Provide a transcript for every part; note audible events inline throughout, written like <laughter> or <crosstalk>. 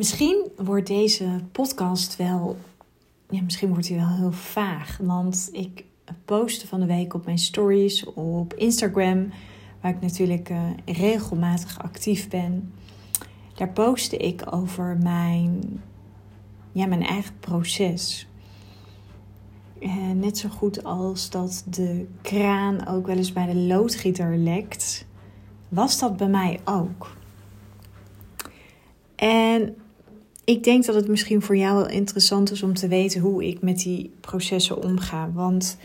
Misschien wordt deze podcast wel, ja, misschien wordt hij wel heel vaag. Want ik postte van de week op mijn stories op Instagram, waar ik natuurlijk uh, regelmatig actief ben. Daar postte ik over mijn, ja, mijn eigen proces. En net zo goed als dat de kraan ook wel eens bij de loodgieter lekt, was dat bij mij ook. En ik denk dat het misschien voor jou wel interessant is om te weten hoe ik met die processen omga. Want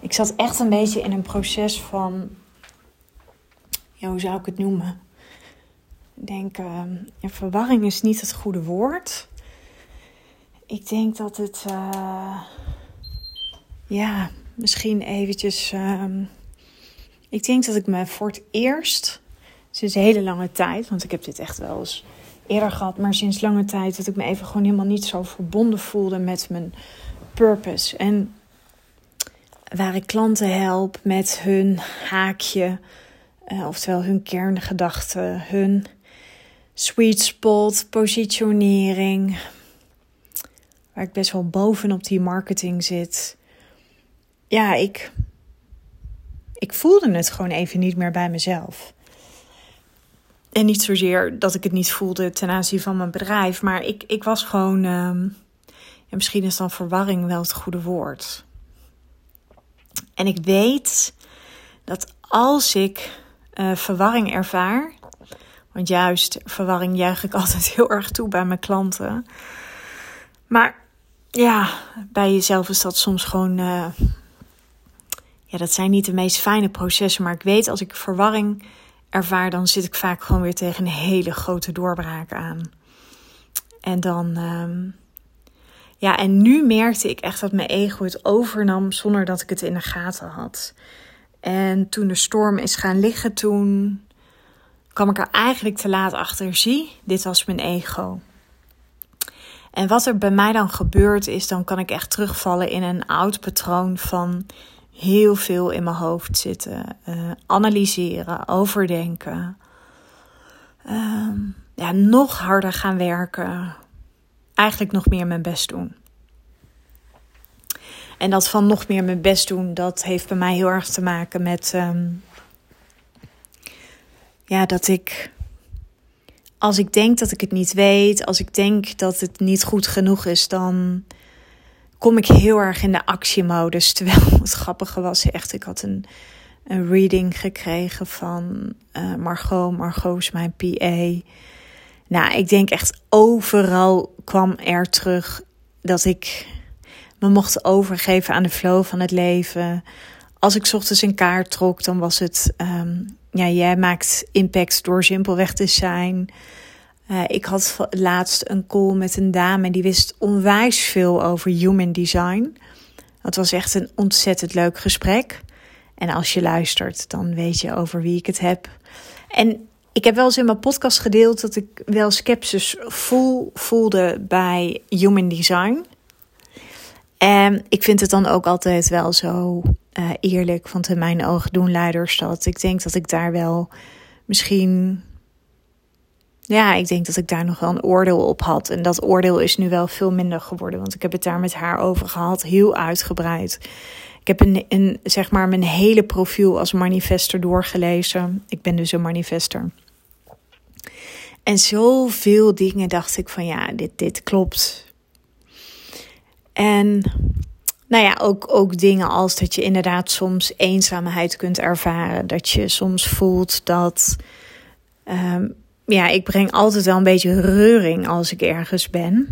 ik zat echt een beetje in een proces van. Ja, hoe zou ik het noemen? Ik denk, ja, verwarring is niet het goede woord. Ik denk dat het. Uh, ja, misschien eventjes. Uh, ik denk dat ik me voor het eerst. Sinds een hele lange tijd, want ik heb dit echt wel eens eerder gehad, maar sinds lange tijd dat ik me even gewoon helemaal niet zo verbonden voelde met mijn purpose. En waar ik klanten help met hun haakje, uh, oftewel hun kerngedachten, hun sweet spot, positionering, waar ik best wel bovenop die marketing zit. Ja, ik, ik voelde het gewoon even niet meer bij mezelf. En niet zozeer dat ik het niet voelde ten aanzien van mijn bedrijf, maar ik, ik was gewoon. Ja, misschien is dan verwarring wel het goede woord. En ik weet dat als ik uh, verwarring ervaar, want juist verwarring juich ik <laughs> altijd heel erg toe bij mijn klanten. Maar ja, bij jezelf is dat soms gewoon. Uh, ja, dat zijn niet de meest fijne processen, maar ik weet als ik verwarring ervaar, dan zit ik vaak gewoon weer tegen een hele grote doorbraak aan. En dan. Um, ja, en nu merkte ik echt dat mijn ego het overnam zonder dat ik het in de gaten had. En toen de storm is gaan liggen, toen kwam ik er eigenlijk te laat achter. Zie, dit was mijn ego. En wat er bij mij dan gebeurt is, dan kan ik echt terugvallen in een oud patroon van heel veel in mijn hoofd zitten. Uh, analyseren, overdenken. Uh, ja, nog harder gaan werken. Eigenlijk nog meer mijn best doen. En dat van nog meer mijn best doen, dat heeft bij mij heel erg te maken met. Um, ja, dat ik. Als ik denk dat ik het niet weet, als ik denk dat het niet goed genoeg is, dan kom ik heel erg in de actiemodus. Terwijl <laughs> het grappige was, echt, ik had een, een reading gekregen van uh, Margot. Margot is mijn PA. Nou, ik denk echt overal kwam er terug dat ik me mocht overgeven aan de flow van het leven. Als ik ochtends een kaart trok, dan was het: um, ja, jij maakt impact door simpelweg te zijn. Uh, ik had laatst een call met een dame die wist onwijs veel over human design. Dat was echt een ontzettend leuk gesprek. En als je luistert, dan weet je over wie ik het heb. En ik heb wel eens in mijn podcast gedeeld dat ik wel sceptisch voel, voelde bij human design. En ik vind het dan ook altijd wel zo uh, eerlijk, want in mijn ogen doen leiders dat. Ik denk dat ik daar wel misschien ja, ik denk dat ik daar nog wel een oordeel op had. En dat oordeel is nu wel veel minder geworden. Want ik heb het daar met haar over gehad, heel uitgebreid. Ik heb een, een, zeg maar mijn hele profiel als manifester doorgelezen. Ik ben dus een manifester. En zoveel dingen dacht ik van ja, dit, dit klopt. En nou ja, ook, ook dingen als dat je inderdaad soms eenzaamheid kunt ervaren. Dat je soms voelt dat. Um, ja, ik breng altijd wel een beetje reuring als ik ergens ben.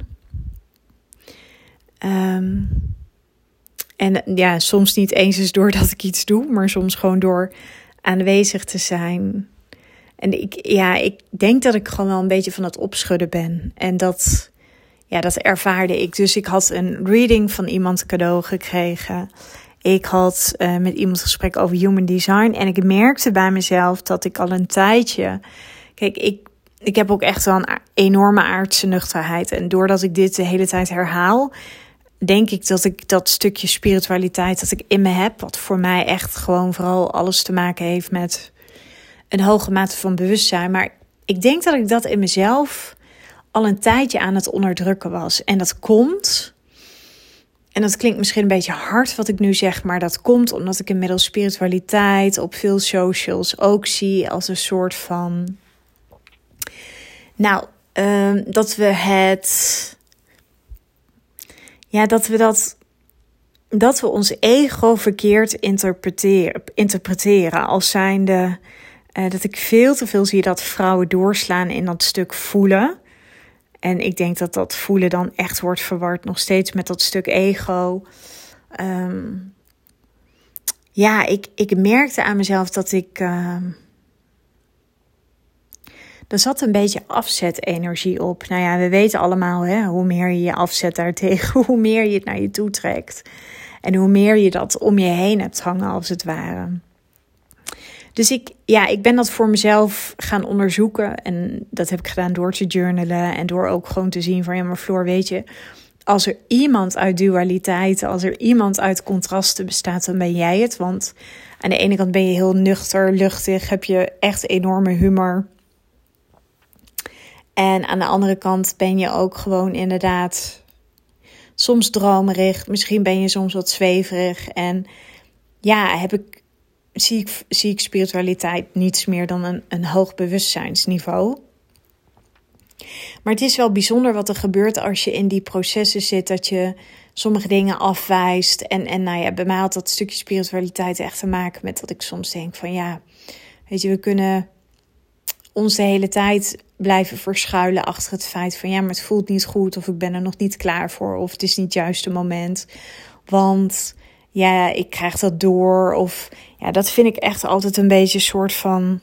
Um, en ja, soms niet eens eens doordat ik iets doe, maar soms gewoon door aanwezig te zijn. En ik, ja, ik denk dat ik gewoon wel een beetje van het opschudden ben. En dat, ja, dat ervaarde ik. Dus ik had een reading van iemand cadeau gekregen. Ik had uh, met iemand gesprek over human design. En ik merkte bij mezelf dat ik al een tijdje. Kijk, ik ik heb ook echt wel een enorme aardse nuchterheid. En doordat ik dit de hele tijd herhaal, denk ik dat ik dat stukje spiritualiteit dat ik in me heb, wat voor mij echt gewoon vooral alles te maken heeft met een hoge mate van bewustzijn. Maar ik denk dat ik dat in mezelf al een tijdje aan het onderdrukken was. En dat komt. En dat klinkt misschien een beetje hard wat ik nu zeg, maar dat komt omdat ik inmiddels spiritualiteit op veel socials ook zie als een soort van. Nou, ehm, dat we het. Ja, dat we dat. Dat we ons ego verkeerd interpreteren, interpreteren als zijnde. Uh, dat ik veel te veel zie dat vrouwen doorslaan in dat stuk voelen. En ik denk dat dat voelen dan echt wordt verward nog steeds met dat stuk ego. Ehm, ja, ik, ik merkte aan mezelf dat ik. Uh, er zat een beetje afzetenergie op. Nou ja, we weten allemaal, hè, hoe meer je je afzet daartegen, <laughs> hoe meer je het naar je toe trekt. En hoe meer je dat om je heen hebt hangen, als het ware. Dus ik, ja, ik ben dat voor mezelf gaan onderzoeken. En dat heb ik gedaan door te journalen en door ook gewoon te zien van ja, maar Floor, weet je, als er iemand uit dualiteit, als er iemand uit contrasten bestaat, dan ben jij het. Want aan de ene kant ben je heel nuchter, luchtig, heb je echt enorme humor. En aan de andere kant ben je ook gewoon inderdaad soms dromerig. Misschien ben je soms wat zweverig. En ja, heb ik zie ik, zie ik spiritualiteit niets meer dan een, een hoog bewustzijnsniveau. Maar het is wel bijzonder wat er gebeurt als je in die processen zit, dat je sommige dingen afwijst. En, en nou ja, bij mij had dat stukje spiritualiteit echt te maken met dat ik soms denk van ja, weet je, we kunnen ons de hele tijd blijven verschuilen achter het feit van ja, maar het voelt niet goed of ik ben er nog niet klaar voor of het is niet het juiste moment. Want ja, ik krijg dat door. Of ja, dat vind ik echt altijd een beetje een soort van.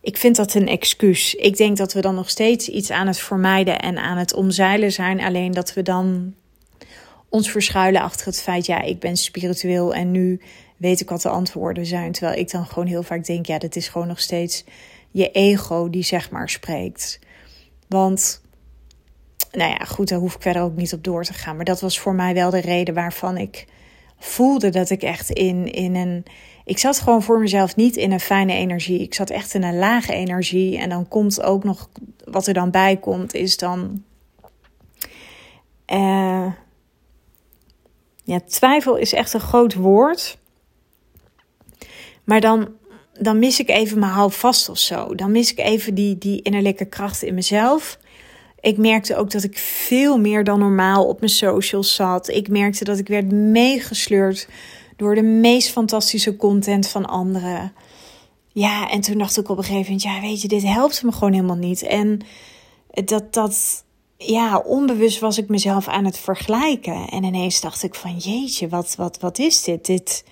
Ik vind dat een excuus. Ik denk dat we dan nog steeds iets aan het vermijden en aan het omzeilen zijn. Alleen dat we dan ons verschuilen achter het feit, ja, ik ben spiritueel en nu weet ik wat de antwoorden zijn. Terwijl ik dan gewoon heel vaak denk, ja, dat is gewoon nog steeds je ego die zeg maar spreekt. Want, nou ja, goed, daar hoef ik verder ook niet op door te gaan. Maar dat was voor mij wel de reden waarvan ik voelde dat ik echt in, in een. Ik zat gewoon voor mezelf niet in een fijne energie. Ik zat echt in een lage energie. En dan komt ook nog. Wat er dan bij komt, is dan. Uh, ja, twijfel is echt een groot woord. Maar dan, dan mis ik even mijn houvast of zo. Dan mis ik even die, die innerlijke kracht in mezelf. Ik merkte ook dat ik veel meer dan normaal op mijn socials zat. Ik merkte dat ik werd meegesleurd door de meest fantastische content van anderen. Ja, en toen dacht ik op een gegeven moment, ja, weet je, dit helpt me gewoon helemaal niet. En dat, dat, ja, onbewust was ik mezelf aan het vergelijken. En ineens dacht ik van, jeetje, wat, wat, wat is dit? Dit,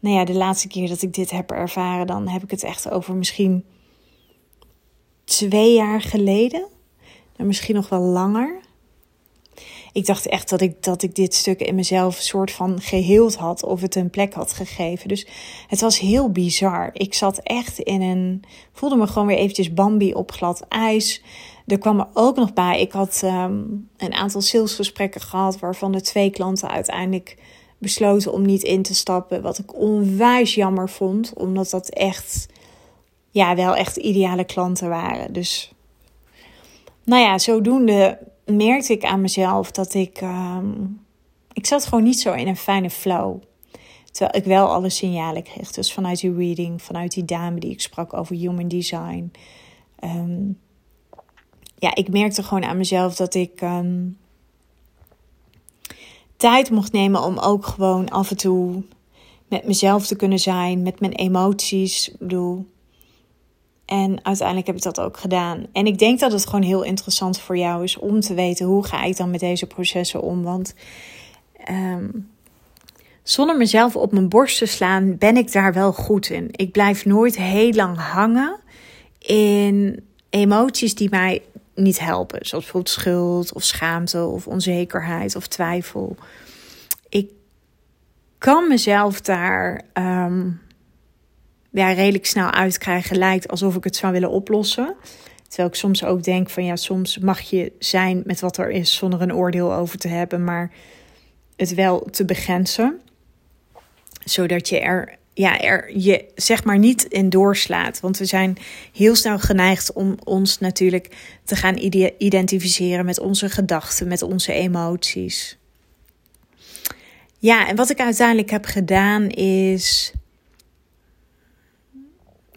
nou ja, de laatste keer dat ik dit heb ervaren, dan heb ik het echt over misschien twee jaar geleden en misschien nog wel langer. Ik dacht echt dat ik, dat ik dit stuk in mezelf soort van geheeld had of het een plek had gegeven. Dus het was heel bizar. Ik zat echt in een. voelde me gewoon weer eventjes Bambi op glad ijs. Er kwam er ook nog bij. Ik had ehm, een aantal salesgesprekken gehad, waarvan de twee klanten uiteindelijk besloten om niet in te stappen. Wat ik onwijs jammer vond, omdat dat echt. Ja, wel echt ideale klanten waren. Dus nou ja, zodoende merkte ik aan mezelf dat ik. Ehm, ik zat gewoon niet zo in een fijne flow. Terwijl ik wel alle signalen kreeg. Dus vanuit die reading, vanuit die dame die ik sprak over human design. Ehm, ja, ik merkte gewoon aan mezelf dat ik ehm, tijd mocht nemen om ook gewoon af en toe met mezelf te kunnen zijn, met mijn emoties. Ik bedoel, en uiteindelijk heb ik dat ook gedaan. En ik denk dat het gewoon heel interessant voor jou is om te weten hoe ga ik dan met deze processen om. Want ehm, zonder mezelf op mijn borst te slaan, ben ik daar wel goed in. Ik blijf nooit heel lang hangen in emoties die mij niet helpen. Zoals bijvoorbeeld schuld of schaamte of onzekerheid of twijfel. Ik kan mezelf daar. Ehm, ja, redelijk snel uitkrijgen lijkt alsof ik het zou willen oplossen. Terwijl ik soms ook denk van ja, soms mag je zijn met wat er is zonder een oordeel over te hebben, maar het wel te begrenzen. Zodat je er ja, er je zeg maar niet in doorslaat. Want we zijn heel snel geneigd om ons natuurlijk te gaan identificeren met onze gedachten, met onze emoties. Ja, en wat ik uiteindelijk heb gedaan is.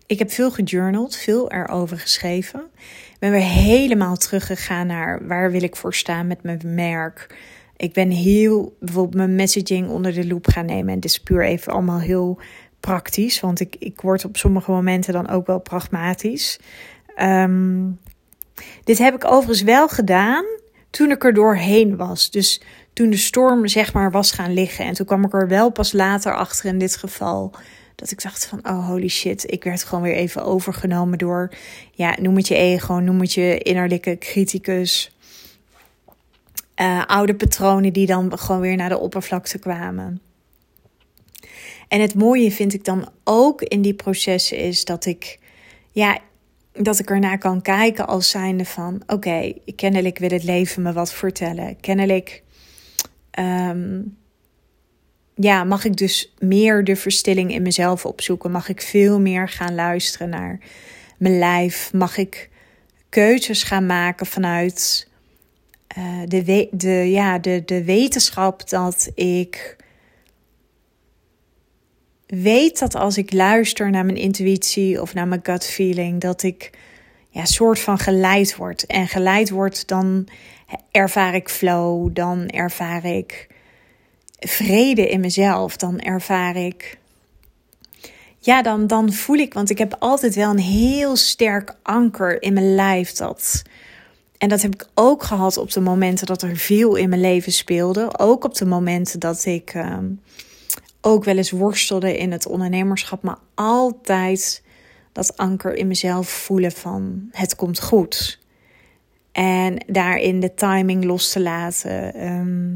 Ik heb veel gejournald, veel erover geschreven. Ik ben weer helemaal teruggegaan naar waar wil ik voor staan met mijn merk. Ik ben heel bijvoorbeeld mijn messaging onder de loep gaan nemen. En dit is puur even allemaal heel praktisch, want ik, ik word op sommige momenten dan ook wel pragmatisch. Ehm, dit heb ik overigens wel gedaan toen ik er doorheen was. Dus toen de storm zeg maar was gaan liggen. En toen kwam ik er wel pas later achter in dit geval. Dat ik dacht van, oh holy shit, ik werd gewoon weer even overgenomen door, ja, noem het je ego, noem het je innerlijke criticus. Uh, oude patronen die dan gewoon weer naar de oppervlakte kwamen. En het mooie vind ik dan ook in die processen is dat ik, ja, dat ik ernaar kan kijken als zijnde van, oké, kennelijk wil het leven me wat vertellen. Kennelijk, ehm, ja, mag ik dus meer de verstilling in mezelf opzoeken? Mag ik veel meer gaan luisteren naar mijn lijf? Mag ik keuzes gaan maken vanuit uh, de, de, ja, de, de wetenschap dat ik weet dat als ik luister naar mijn intuïtie of naar mijn gut feeling, dat ik ja, soort van geleid word. En geleid word, dan ervaar ik flow, dan ervaar ik vrede in mezelf, dan ervaar ik. Ja, dan, dan voel ik, want ik heb altijd wel een heel sterk anker in mijn lijf. Dat, en dat heb ik ook gehad op de momenten dat er veel in mijn leven speelde. Ook op de momenten dat ik. Ehm, ook wel eens worstelde in het ondernemerschap, maar altijd dat anker in mezelf voelen van het komt goed. En daarin de timing los te laten. Ehm,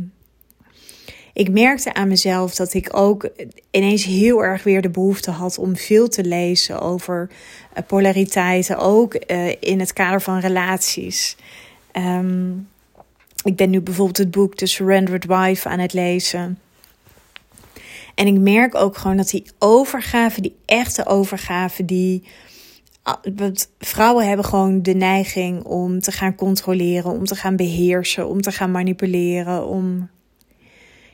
ik merkte aan mezelf dat ik ook ineens heel erg weer de behoefte had om veel te lezen over uh, polariteiten, ook uh, in het kader van relaties. Um, ik ben nu bijvoorbeeld het boek The Surrendered Wife aan het lezen. En ik merk ook gewoon dat die overgave, die echte overgave, die. Want vrouwen hebben gewoon de neiging om te gaan controleren, om te gaan beheersen, om te gaan manipuleren, om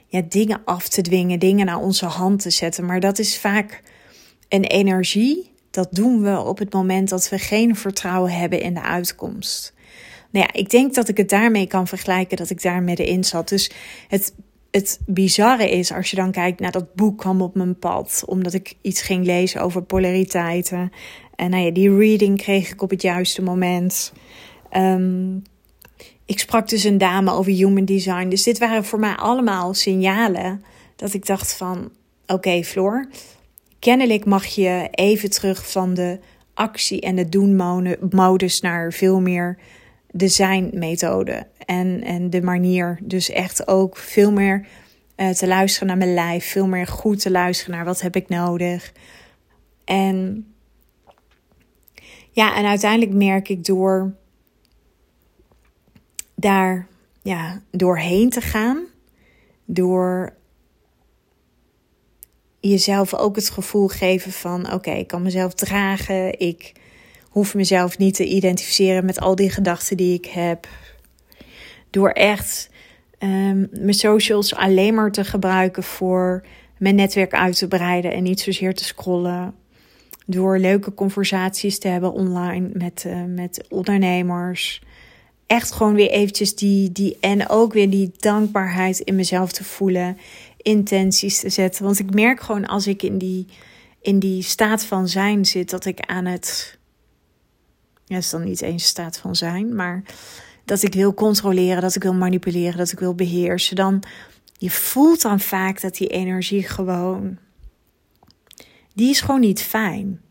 ja, dingen af te dwingen, dingen naar onze hand te zetten. Maar dat is vaak een energie. Dat doen we op het moment dat we geen vertrouwen hebben in de uitkomst. Nou ja, ik denk dat ik het daarmee kan vergelijken dat ik daar middenin zat. Dus het het bizarre is, als je dan kijkt naar dat boek kwam op mijn pad, omdat ik iets ging lezen over polariteiten. En nou ja, die reading kreeg ik op het juiste moment. Um, ik sprak dus een dame over human design. Dus dit waren voor mij allemaal signalen dat ik dacht van, oké Floor, kennelijk mag je even terug van de actie en de doen-modus naar veel meer de zijn-methode en, en de manier. Dus echt ook veel meer uh, te luisteren naar mijn lijf, veel meer goed te luisteren naar wat heb ik nodig. En ja, en uiteindelijk merk ik door daar ja, doorheen te gaan, door jezelf ook het gevoel geven van oké, ik kan mezelf dragen, ik hoef mezelf niet te identificeren met al die gedachten die ik heb. Door echt um, mijn socials alleen maar te gebruiken voor mijn netwerk uit te breiden en niet zozeer te scrollen. Door leuke conversaties te hebben online met, uh, met ondernemers. Echt gewoon weer eventjes die, die. En ook weer die dankbaarheid in mezelf te voelen. Intenties te zetten. Want ik merk gewoon als ik in die, in die staat van zijn zit, dat ik aan het ja, is dan niet eens staat van zijn, maar dat ik wil controleren, dat ik wil manipuleren, dat ik wil beheersen, dan je voelt dan vaak dat die energie gewoon, die is gewoon niet fijn.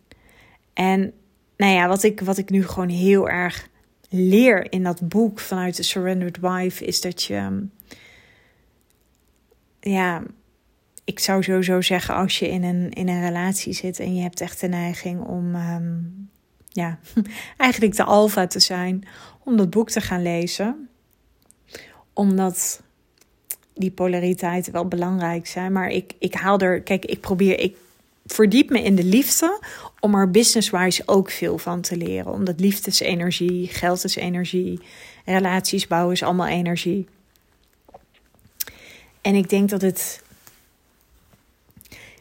En nou ja, wat ik, wat ik nu gewoon heel erg leer in dat boek vanuit de Surrendered Wife, is dat je, ja, ik zou sowieso zeggen, als je in een, in een relatie zit en je hebt echt de neiging om ehm, ja, <laughs> eigenlijk de alfa te zijn om dat boek te gaan lezen. Omdat die polariteiten wel belangrijk zijn. Maar ik, ik haal er, kijk, ik probeer, ik verdiep me in de liefde om er business-wise ook veel van te leren. Omdat liefde is energie, geld is energie, relaties bouwen is allemaal energie. En ik denk dat het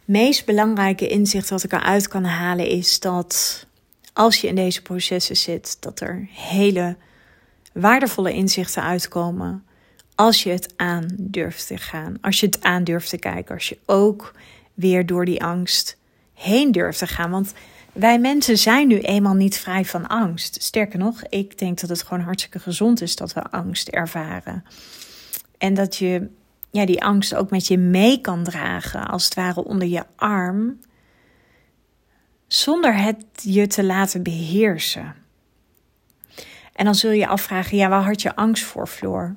meest belangrijke inzicht wat ik eruit kan halen is dat als je in deze processen zit, dat er hele waardevolle inzichten uitkomen als je het aan durft te gaan. Als je het aan durft te kijken. Als je ook weer door die angst heen durft te gaan. Want wij mensen zijn nu eenmaal niet vrij van angst. Sterker nog, ik denk dat het gewoon hartstikke gezond is dat we angst ervaren. En dat je ja, die angst ook met je mee kan dragen, als het ware onder je arm, zonder het je te laten beheersen. En dan zul je afvragen, ja, waar had je angst voor, Floor?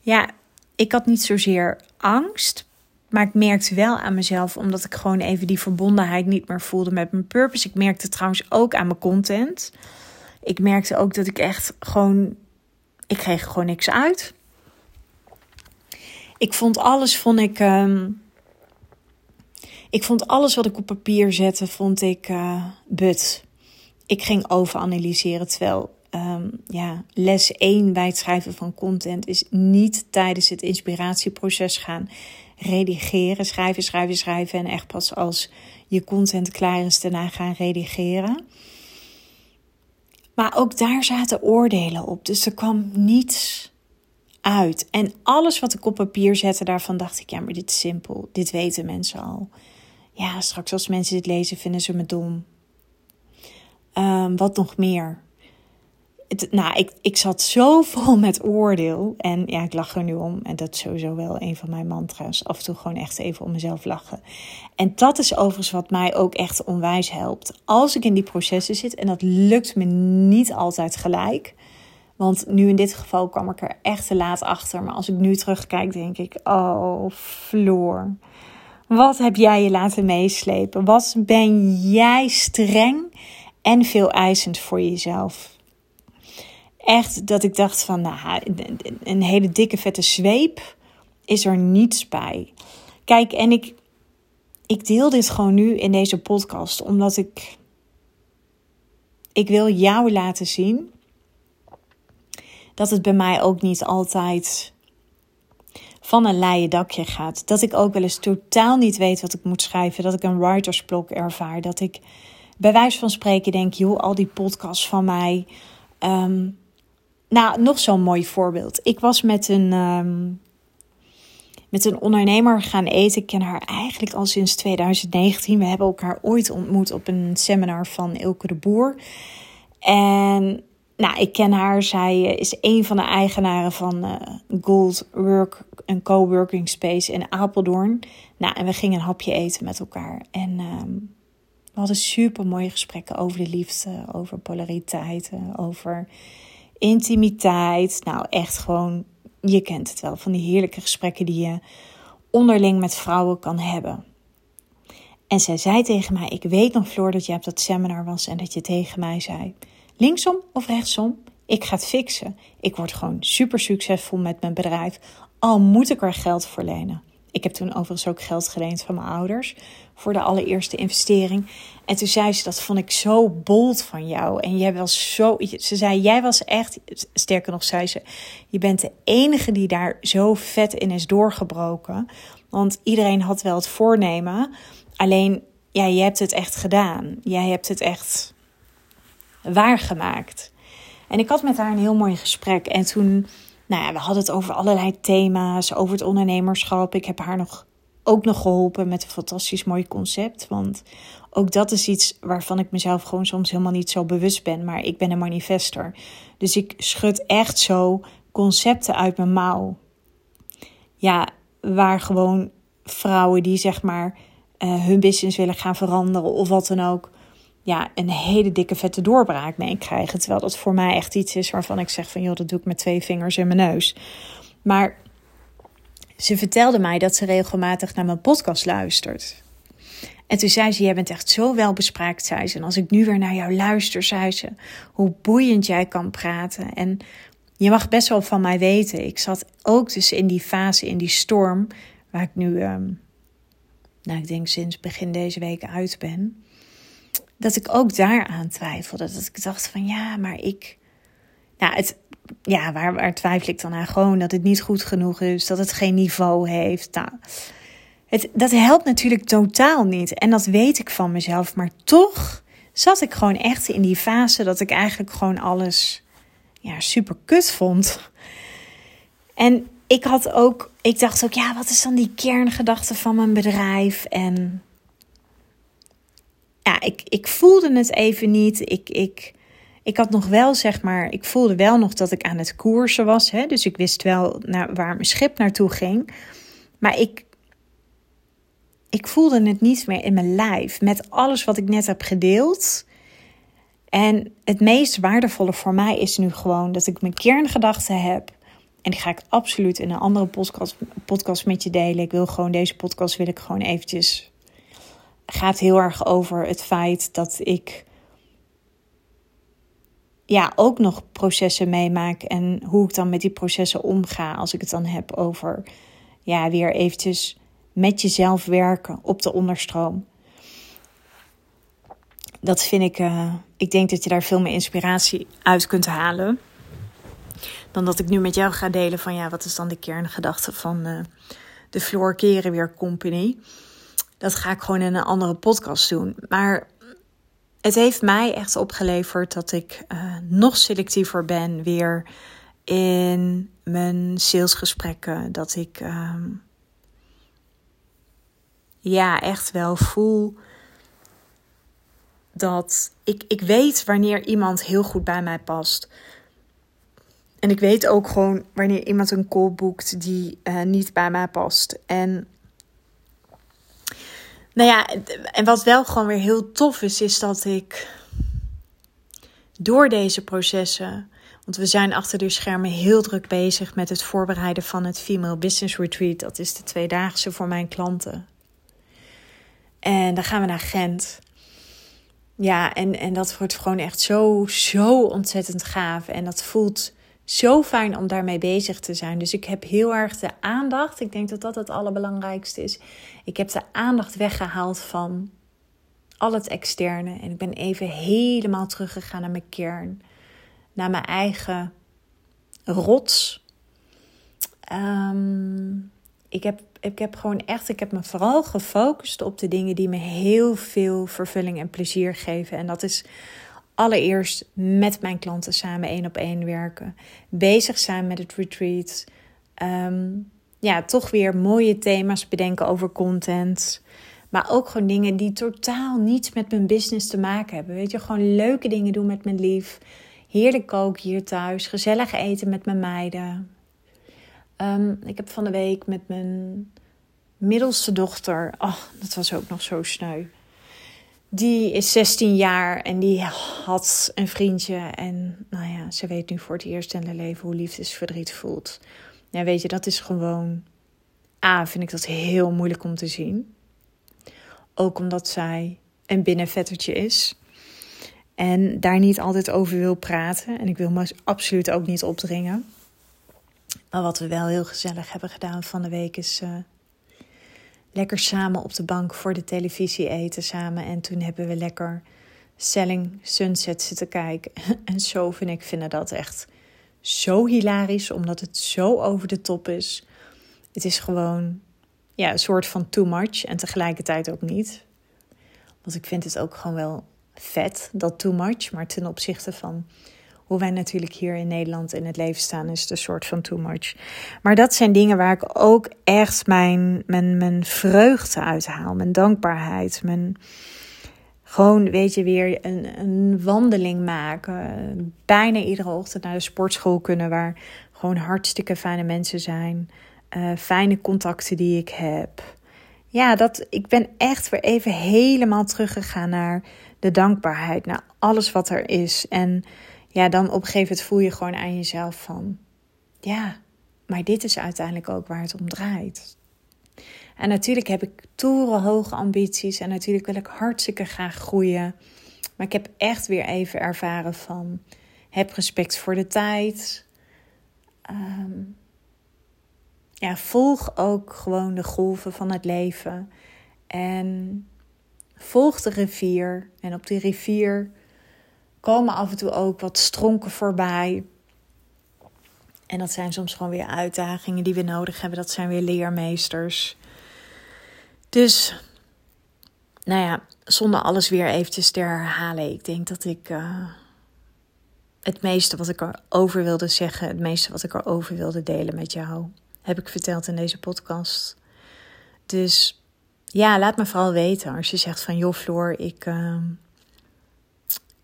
Ja, ik had niet zozeer angst, maar ik merkte wel aan mezelf, omdat ik gewoon even die verbondenheid niet meer voelde met mijn purpose. Ik merkte trouwens ook aan mijn content. Ik merkte ook dat ik echt gewoon, ik kreeg gewoon niks uit. Ik vond alles, vond ik, ehm, ik vond alles wat ik op papier zette, vond ik uh, but. Ik ging overanalyseren, terwijl um, ja, les 1 bij het schrijven van content is niet tijdens het inspiratieproces gaan redigeren, schrijven, schrijven, schrijven en echt pas als je content klaar is daarna gaan redigeren. Maar ook daar zaten oordelen op, dus er kwam niets uit. En alles wat ik op papier zette, daarvan dacht ik, ja, maar dit is simpel. Dit weten mensen al. Ja, straks als mensen dit lezen, vinden ze me dom. Um, wat nog meer? Nou, ik, ik zat zo vol met oordeel. En ja, ik lach er nu om. En dat is sowieso wel een van mijn mantra's. Af en toe gewoon echt even om mezelf lachen. En dat is overigens wat mij ook echt onwijs helpt. Als ik in die processen zit, en dat lukt me niet altijd gelijk want nu in dit geval kwam ik er echt te laat achter. Maar als ik nu terugkijk, denk ik: Oh, Floor. Wat heb jij je laten meeslepen? Wat ben jij streng en veel eisend voor jezelf? Echt dat ik dacht van, nou, een hele dikke vette zweep is er niets bij. Kijk, en ik, ik deel dit gewoon nu in deze podcast, omdat ik, ik wil jou laten zien dat het bij mij ook niet altijd van een leien dakje gaat. Dat ik ook wel eens totaal niet weet wat ik moet schrijven. Dat ik een writersblok ervaar. Dat ik bij wijze van spreken denk, joh, al die podcasts van mij. Ehm, nou, nog zo'n mooi voorbeeld. Ik was met een, ehm, met een ondernemer gaan eten. Ik ken haar eigenlijk al sinds 2019. We hebben elkaar ooit ontmoet op een seminar van Ilke de Boer. En nou, ik ken haar. Zij eh, is een van de eigenaren van uh, Gold Work, een coworking space in Apeldoorn. Nou, en we gingen een hapje eten met elkaar. En ehm, we hadden super mooie gesprekken over de liefde, over polariteiten, over intimiteit. Nou, echt gewoon, je kent het wel, van die heerlijke gesprekken die je onderling met vrouwen kan hebben. En zij zei tegen mij: Ik weet nog, Floor, dat je op dat seminar was en dat je tegen mij zei linksom of rechtsom, ik ga het fixen. Ik word gewoon super succesvol met mijn bedrijf, al moet ik er geld voor lenen. Ik heb toen overigens ook geld geleend van mijn ouders voor de allereerste investering. En toen zei ze, dat vond ik zo bold van jou. En jij was zo, ze zei, jij was echt, sterker nog zei ze, je bent de enige die daar zo vet in is doorgebroken. Want iedereen had wel het voornemen, alleen, ja, je hebt het echt gedaan. Jij hebt het echt waargemaakt. En ik had met haar een heel mooi gesprek. En toen, nou ja, we hadden het over allerlei thema's, over het ondernemerschap. Ik heb haar nog, ook nog geholpen met een fantastisch mooi concept. Want ook dat is iets waarvan ik mezelf gewoon soms helemaal niet zo bewust ben. Maar ik ben een manifester. Dus ik schud echt zo concepten uit mijn mouw. Ja, waar gewoon vrouwen die zeg maar uh, hun business willen gaan veranderen of wat dan ook ja, een hele dikke vette doorbraak mee krijgen. Terwijl dat voor mij echt iets is waarvan ik zeg van joh, dat doe ik met twee vingers in mijn neus. Maar ze vertelde mij dat ze regelmatig naar mijn podcast luistert. En toen zei ze, jij bent echt zo welbespraakt, zei ze. En als ik nu weer naar jou luister, zei ze, hoe boeiend jij kan praten. En je mag best wel van mij weten. Ik zat ook dus in die fase, in die storm, waar ik nu um, nou ik denk sinds begin deze week uit ben, dat ik ook daaraan twijfelde. Dat ik dacht van ja, maar ik, nou het, ja, waar, waar twijfel ik dan aan? Gewoon dat het niet goed genoeg is, dat het geen niveau heeft. Nou, het, dat helpt natuurlijk totaal niet. En dat weet ik van mezelf. Maar toch zat ik gewoon echt in die fase dat ik eigenlijk gewoon alles ja, super kut vond. En ik had ook, ik dacht ook, ja, wat is dan die kerngedachte van mijn bedrijf? En ja, ik, ik voelde het even niet. Ik, ik, ik had nog wel, zeg maar, ik voelde wel nog dat ik aan het koersen was. Hè? Dus ik wist wel naar, waar mijn schip naartoe ging. Maar ik, ik voelde het niet meer in mijn lijf. Met alles wat ik net heb gedeeld. En het meest waardevolle voor mij is nu gewoon dat ik mijn kerngedachten heb. En die ga ik absoluut in een andere podcast, podcast met je delen. Ik wil gewoon deze podcast wil ik gewoon eventjes. Gaat heel erg over het feit dat ik ja, ook nog processen meemaak en hoe ik dan met die processen omga als ik het dan heb over ja, weer eventjes met jezelf werken op de onderstroom. Dat vind ik, uh, ik denk dat je daar veel meer inspiratie uit kunt halen. Dan dat ik nu met jou ga delen van ja, wat is dan de kerngedachte van uh, de Floor Keren Weer Company. Dat ga ik gewoon in een andere podcast doen. Maar het heeft mij echt opgeleverd dat ik uh, nog selectiever ben weer in mijn salesgesprekken. Dat ik uh, ja, echt wel voel dat ik, ik weet wanneer iemand heel goed bij mij past. En ik weet ook gewoon wanneer iemand een call boekt die uh, niet bij mij past. En nou ja, en wat wel gewoon weer heel tof is, is dat ik door deze processen. Want we zijn achter de schermen heel druk bezig met het voorbereiden van het Female Business Retreat. Dat is de tweedaagse voor mijn klanten. En dan gaan we naar Gent. Ja, en, en dat wordt gewoon echt zo, zo ontzettend gaaf. En dat voelt zo fijn om daarmee bezig te zijn. Dus ik heb heel erg de aandacht. Ik denk dat dat het allerbelangrijkste is. Ik heb de aandacht weggehaald van al het externe. En ik ben even helemaal teruggegaan naar mijn kern. Naar mijn eigen rots. Ehm, ik, heb, ik heb gewoon echt, ik heb me vooral gefocust op de dingen die me heel veel vervulling en plezier geven. En dat is allereerst met mijn klanten samen één op één werken. Bezig zijn met het retreat. Ehm, ja, toch weer mooie thema's bedenken over content. Maar ook gewoon dingen die totaal niets met mijn business te maken hebben. Weet je, gewoon leuke dingen doen met mijn lief. Heerlijk koken hier thuis. Gezellig eten met mijn meiden. Ehm, ik heb van de week met mijn middelste dochter. Oh, dat was ook nog zo sneu die is 16 jaar en die had een vriendje. En nou ja, ze weet nu voor het eerst in haar leven hoe liefdesverdriet voelt. Ja, weet je, dat is gewoon. A, vind ik dat heel moeilijk om te zien. Ook omdat zij een binnenvettertje is. En daar niet altijd over wil praten. En ik wil me absoluut ook niet opdringen. Maar wat we wel heel gezellig hebben gedaan van de week is. Uh, lekker samen op de bank voor de televisie eten samen. En toen hebben we lekker Selling Sunset zitten kijken. <laughs> En zo vind ik vinden dat echt zo hilarisch, omdat het zo over de top is. Het is gewoon ja, een soort van too much en tegelijkertijd ook niet. Want ik vind het ook gewoon wel vet, dat too much. Maar ten opzichte van hoe wij natuurlijk hier in Nederland in het leven staan, is een soort van too much. Maar dat zijn dingen waar ik ook echt mijn, mijn, mijn vreugde uit haal, mijn dankbaarheid, mijn gewoon, weet je, weer een, een wandeling maken. Bijna iedere ochtend naar de sportschool kunnen, waar gewoon hartstikke fijne mensen zijn. Uh, fijne contacten die ik heb. Ja, dat, ik ben echt weer even helemaal teruggegaan naar de dankbaarheid, naar alles wat er is. En ja, dan op een gegeven moment voel je gewoon aan jezelf van, ja, maar dit is uiteindelijk ook waar het om draait. En natuurlijk heb ik torenhoge ambities en natuurlijk wil ik hartstikke graag groeien. Maar ik heb echt weer even ervaren van, heb respect voor de tijd. Um, ja, volg ook gewoon de golven van het leven. En volg de rivier. En op die rivier komen af en toe ook wat stronken voorbij. En dat zijn soms gewoon weer uitdagingen die we nodig hebben. Dat zijn weer leermeesters. Dus, nou ja, zonder alles weer eventjes te herhalen. Ik denk dat ik uh, het meeste wat ik erover wilde zeggen, het meeste wat ik erover wilde delen met jou, heb ik verteld in deze podcast. Dus ja, laat me vooral weten als je zegt van joh Floor, ik uh,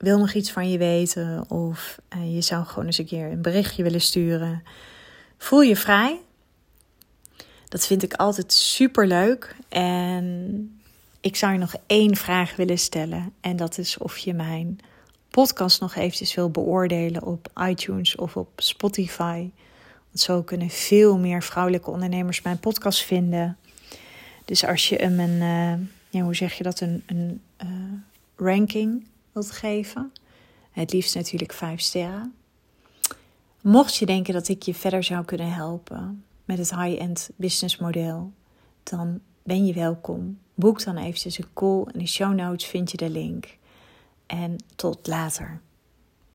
wil nog iets van je weten. Of uh, je zou gewoon eens een keer een berichtje willen sturen. Voel je vrij. Dat vind ik altijd super leuk. En ik zou je nog één vraag willen stellen. En dat is of je mijn podcast nog eventjes wil beoordelen op iTunes of op Spotify. Want zo kunnen veel meer vrouwelijke ondernemers mijn podcast vinden. Dus als je hem een, uh, ja, hoe zeg je dat, een, een uh, ranking wilt geven. Het liefst natuurlijk vijf sterren. Mocht je denken dat ik je verder zou kunnen helpen met het high-end business model, dan ben je welkom. Boek dan eventjes een call. In de show notes vind je de link. En tot later.